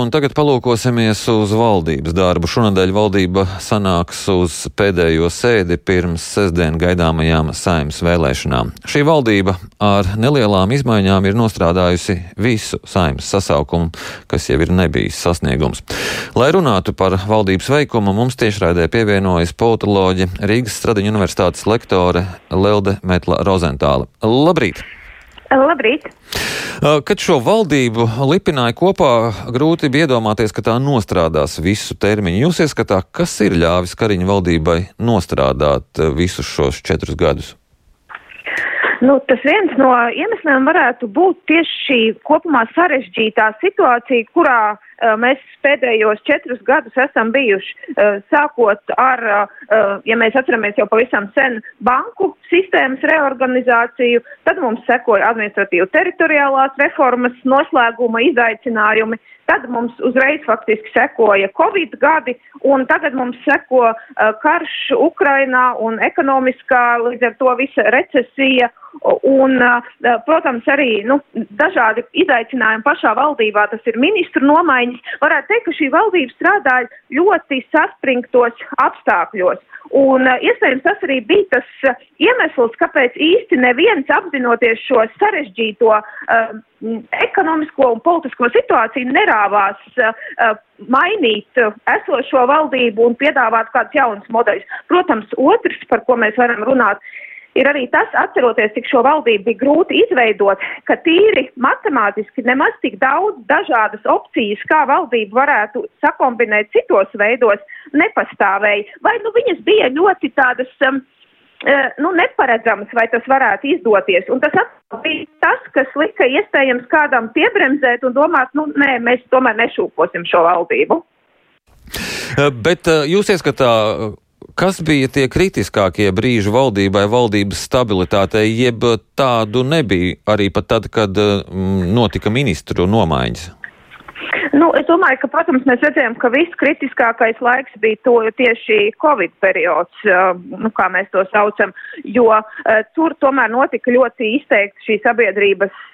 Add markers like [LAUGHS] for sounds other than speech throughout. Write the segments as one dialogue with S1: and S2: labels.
S1: Un tagad palūkosimies uz valdības darbu. Šonadēļ valdība sanāks uz pēdējo sēdi pirms sestdien gaidāmajām saimnes vēlēšanām. Šī valdība ar nelielām izmaiņām ir nostrādājusi visu saimnes sasaukumu, kas jau ir nebijis sasniegums. Lai runātu par valdības veikumu, mums tiešraidē pievienojas politoloģi Rīgas Stradiņu universitātes lektore Lelde Metla Rozentāla. Labrīt!
S2: Labrīt!
S1: Kad šo valdību lipināja kopā, grūti bija iedomāties, ka tā nostrādās visu termiņu. Jūs ieskatā, kas ir ļāvis Kariņa valdībai nostrādāt visus šos četrus gadus?
S2: Nu, tas viens no iemesliem varētu būt tieši šī kopumā sarežģītā situācija, kurā uh, mēs pēdējos četrus gadus esam bijuši. Uh, sākot ar, uh, ja mēs atceramies jau pavisam sen, banku sistēmas reorganizāciju, tad mums sekoja administratīva teritoriālās reformas noslēguma izaicinājumi, tad mums uzreiz faktiski sekoja Covid gadi, un tagad mums seko karš Ukrainā un ekonomiskā līdz ar to visa recesija Un, protams, arī nu, dažādi izaicinājumi pašā valdībā, tas ir ministru nomaiņas. Varētu teikt, ka šī valdība strādāja ļoti saspringtos apstākļos. Un iespējams tas arī bija tas iemesls, kāpēc īsti neviens apzinoties šo sarežģīto uh, ekonomisko un politisko situāciju nerāvās uh, mainīt esošo valdību un piedāvāt kādus jaunus modeļus. Protams, otrs, par ko mēs varam runāt, ir arī tas, atceroties, cik šo valdību bija grūti izveidot, ka tīri matemātiski nemaz tik daudz dažādas opcijas, kā valdību varētu sakombinēt citos veidos, nepastāvēja. Vai nu viņas bija ļoti tādas. Um, uh, Nu, neparedzams, vai tas varētu izdoties. Un tas bija tas, kas lika iespējams kādam piebremzēt un domāt, nu, nē, mēs tomēr nešūposim šo valdību.
S1: Bet uh, jūs ieskatā, Kas bija tie kritiskākie brīži valdībai, valdības stabilitātei, jeb tādu nebija arī pat tad, kad mm, notika ministru nomaiņas?
S2: Nu, es domāju, ka, protams, mēs redzējām, ka viss kritiskākais laiks bija to tieši Covid periods, nu, kā mēs to saucam, jo tur tomēr notika ļoti izteikti šī sabiedrības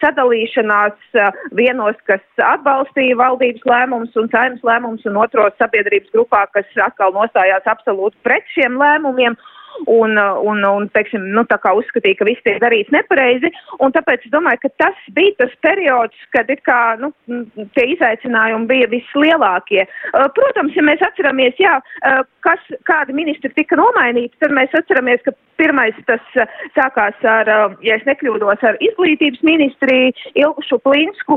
S2: sadalīšanās vienos, kas atbalstīja valdības lēmumus un saimnes lēmumus, un otros sabiedrības grupā, kas atkal nostājās absolūti pret šiem lēmumiem un, un, un teiksim, nu, tā kā uzskatīja, ka viss tiek darīts nepareizi. Tāpēc es domāju, ka tas bija tas periods, kad kā, nu, tie izaicinājumi bija vislielākie. Uh, protams, ja mēs atceramies, jā, uh, kas, kādi ministri tika nomainīti, tad mēs atceramies, ka pirmais tas uh, sākās ar, ja es nekļūdos, ar izglītības ministriju Ilgušu Plinsku,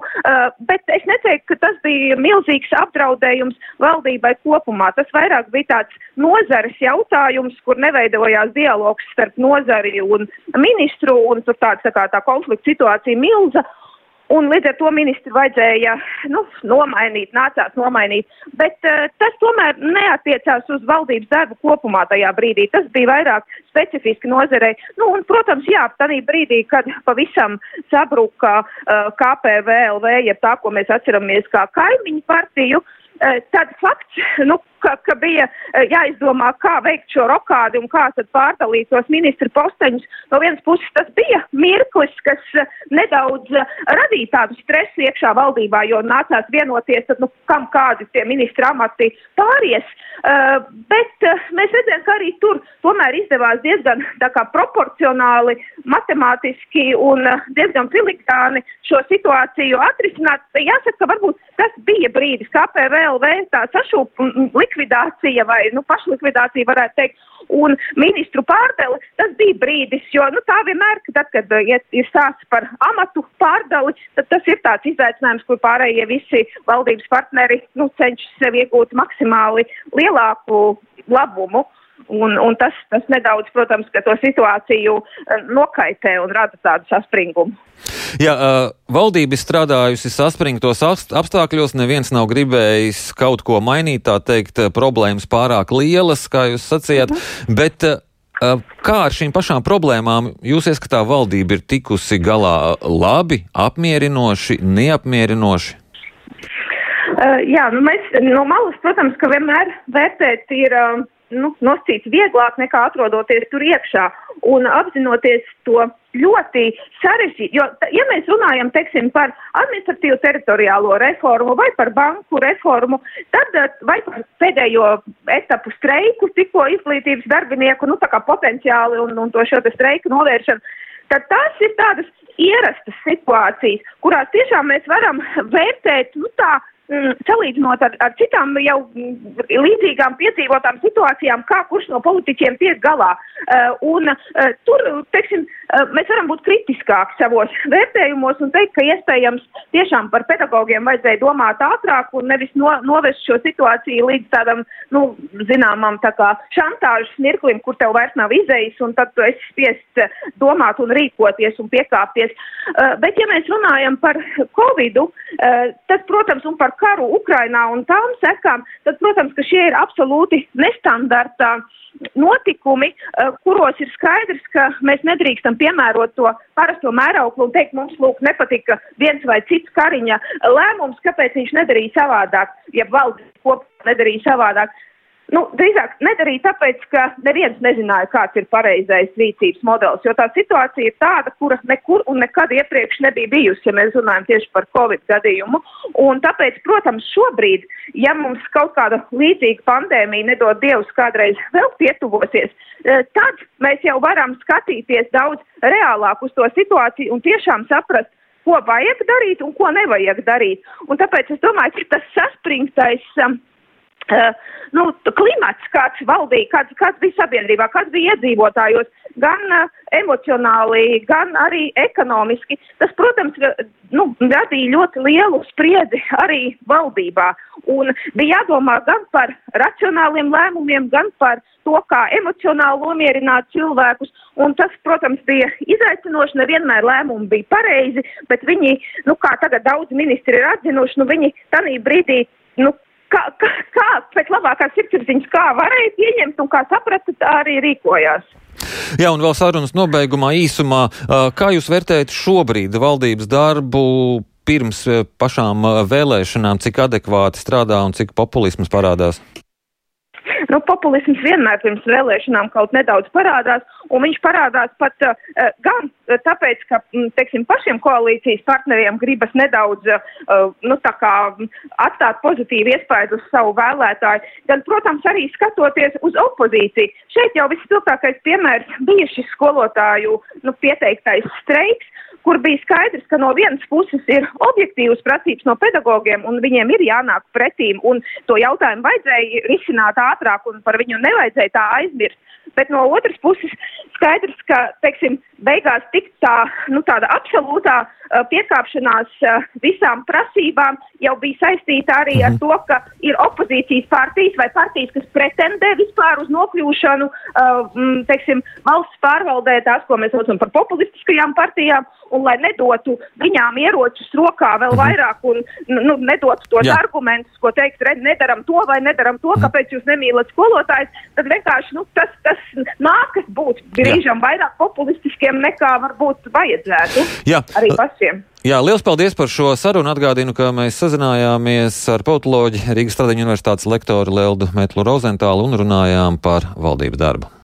S2: bet es neteiktu, ka tas bija milzīgs apdraudējums valdībai kopumā. Tas vairāk bija tāds nozares jautājums, kur neveidoja veidojās dialogs starp nozari un ministru, un tur tāds tā kā tā konflikta situācija milza. Un līdz ar to ministru vajadzēja nu, nomainīt, nācās nomainīt. Bet uh, tas tomēr neatiecās uz valdības darbu kopumā tajā brīdī. Tas bija vairāk specifiski nozarei. Nu, un, protams, jā, tādā brīdī, kad pavisam sabruka uh, KPVLV, jeb tā, ko mēs atceramies kā kaimiņu partiju, uh, tad fakts, nu, ka, ka bija e, jāizdomā, kā veikt šo rokādi un kā tad pārdalīt tos ministru posteņus. No vienas puses tas bija mirklis, kas e, nedaudz e, radīja tādu stresu iekšā valdībā, jo nācās vienoties, tad, nu, kam kādi tie ministra amati pāries. Uh, bet uh, mēs redzējām, ka arī tur tomēr izdevās diezgan tā kā proporcionāli, matemātiski un uh, diezgan filiktāni šo situāciju atrisināt. Jāsaka, ka varbūt tas bija brīdis, kā PVLV tā sašūp likvidācija vai nu, pašlikvidācija, varētu teikt, un ministru pārdali, tas bija brīdis, jo nu, tā vienmēr, kad uh, iet, ir stāsts par amatu pārdali, tad tas ir tāds izaicinājums, kur pārējie visi valdības partneri nu, cenšas sev iegūt maksimāli lielāku labumu. Un, un tas, tas nedaudz, protams, to situāciju uh, nokaitē un rada tādu saspringumu.
S1: Jā, valdība strādājusi saspringtos apstākļos, neviens nav gribējis kaut ko mainīt, tā teikt, problēmas pārāk lielas, kā jūs sacījāt, mhm. bet kā ar šīm pašām problēmām jūs ieskatā valdība ir tikusi galā labi, apmierinoši, neapmierinoši?
S2: Uh, jā, nu mēs no malas, protams, ka vienmēr vērtēt ir. Uh, nu, noscīts vieglāk nekā atrodoties tur iekšā. Un apzinoties to ļoti sarežģīti, jo, ja mēs runājam, teiksim, par administratīvu teritoriālo reformu vai par banku reformu, tad vai par pēdējo etapu streiku, tikko izglītības darbinieku, nu, tā kā potenciāli un, un to šo te streiku novēršanu, tad tās ir tādas ierastas situācijas, kurās tiešām mēs varam vērtēt, nu, tā, salīdzinot ar, ar citām jau mm, līdzīgām piedzīvotām situācijām, kā kurš no politiķiem tiek galā. Uh, un uh, tur, teiksim, uh, mēs varam būt kritiskāki savos [LAUGHS] vērtējumos un teikt, ka iespējams tiešām par pedagogiem vajadzēja domāt ātrāk un nevis no, novest šo situāciju līdz tādam, nu, zināmam, tā kā šantāžas mirklim, kur tev vairs nav izējis un tad tu esi spiests domāt un rīkoties un piekāpties. Bet, ja mēs runājam par Covidu, tad, protams, un par karu Ukrainā un tām sekām, tad, protams, ka šie ir absolūti nestandartā notikumi, eh, kuros ir skaidrs, ka mēs nedrīkstam piemērot to parasto mērauklu un teikt, mums lūk nepatika viens vai cits kariņa lēmums, kāpēc viņš nedarīja savādāk, ja valdības kopā nedarīja savādāk. Nu, drīzāk nedarīja tāpēc, ka neviens nezināja, kāds ir pareizais rīcības modelis, jo tā situācija ir tāda, kura nekur un nekad iepriekš nebija bijusi, ja mēs runājam tieši par Covid gadījumu. Un tāpēc, protams, šobrīd, ja mums kaut kāda līdzīga pandēmija nedod Dievs kādreiz vēl pietuvosies, eh, tad mēs jau varam skatīties daudz reālāk uz to situāciju un tiešām saprast, ko vajag darīt un ko nevajag darīt. Un tāpēc es domāju, ka tas saspringtais. Um, Uh, nu, klimats, kāds valdīja, kāds, kāds bija sabiedrībā, kāds bija iedzīvotājos, gan uh, emocionāli, gan arī ekonomiski, tas, protams, nu, radīja ļoti lielu spriedzi arī valdībā. Un bija jādomā gan par racionāliem lēmumiem, gan par to, kā emocionāli nomierināt cilvēkus. Un tas, protams, bija izaicinoši, nevienmēr lēmumi bija pareizi, bet viņi, nu, kā tagad daudz ministri ir atzinuši, nu, viņi tanī brīdī, nu, kā, kā, kā pēc labākās sirdsapziņas, kā varēja pieņemt un kā saprata, tā arī rīkojās.
S1: Jā, un vēl sarunas nobeigumā īsumā, kā jūs vērtējat šobrīd valdības darbu pirms pašām vēlēšanām, cik adekvāti strādā un cik populisms parādās?
S2: Nu, populisms vienmēr pirms vēlēšanām kaut nedaudz parādās, un viņš parādās pat uh, gan tāpēc, ka, teiksim, pašiem koalīcijas partneriem gribas nedaudz, uh, nu, tā kā atstāt pozitīvu iespēju uz savu vēlētāju, gan, protams, arī skatoties uz opozīciju. Šeit jau visspilgtākais piemērs bija šis skolotāju, nu, pieteiktais streiks, kur bija skaidrs, ka no vienas puses ir objektīvas prasības no pedagogiem, un viņiem ir jānāk pretīm, un to jautājumu vajadzēja risināt ātrāk, un par viņu nevajadzēja tā aizmirst. Bet no otras puses skaidrs, ka, teiksim, beigās tik tā, nu, tāda absolūtā uh, piekāpšanās visām prasībām jau bija saistīta arī ar mhm. to, ka ir opozīcijas partijas vai partijas, kas pretendē vispār uz nokļūšanu, teiksim, valsts pārvaldē tās, ko mēs saucam par populistiskajām partijām, un lai nedotu viņām ieročus rokā vēl mhm. vairāk un nu, nedotu tos Jā. argumentus, ko teikt, re, nedaram to vai nedaram to, mhm. kāpēc jūs nemīlat skolotājs, tad vienkārši nu, tas, tas nākas būt brīžam Jā. vairāk populistiskiem nekā varbūt vajadzētu Jā. arī pašiem.
S1: Jā, liels paldies par šo sarunu. Atgādinu, ka mēs sazinājāmies ar politoloģi Rīgas Stradiņu universitātes lektoru Leldu Metlu Rozentālu un runājām par valdības darbu.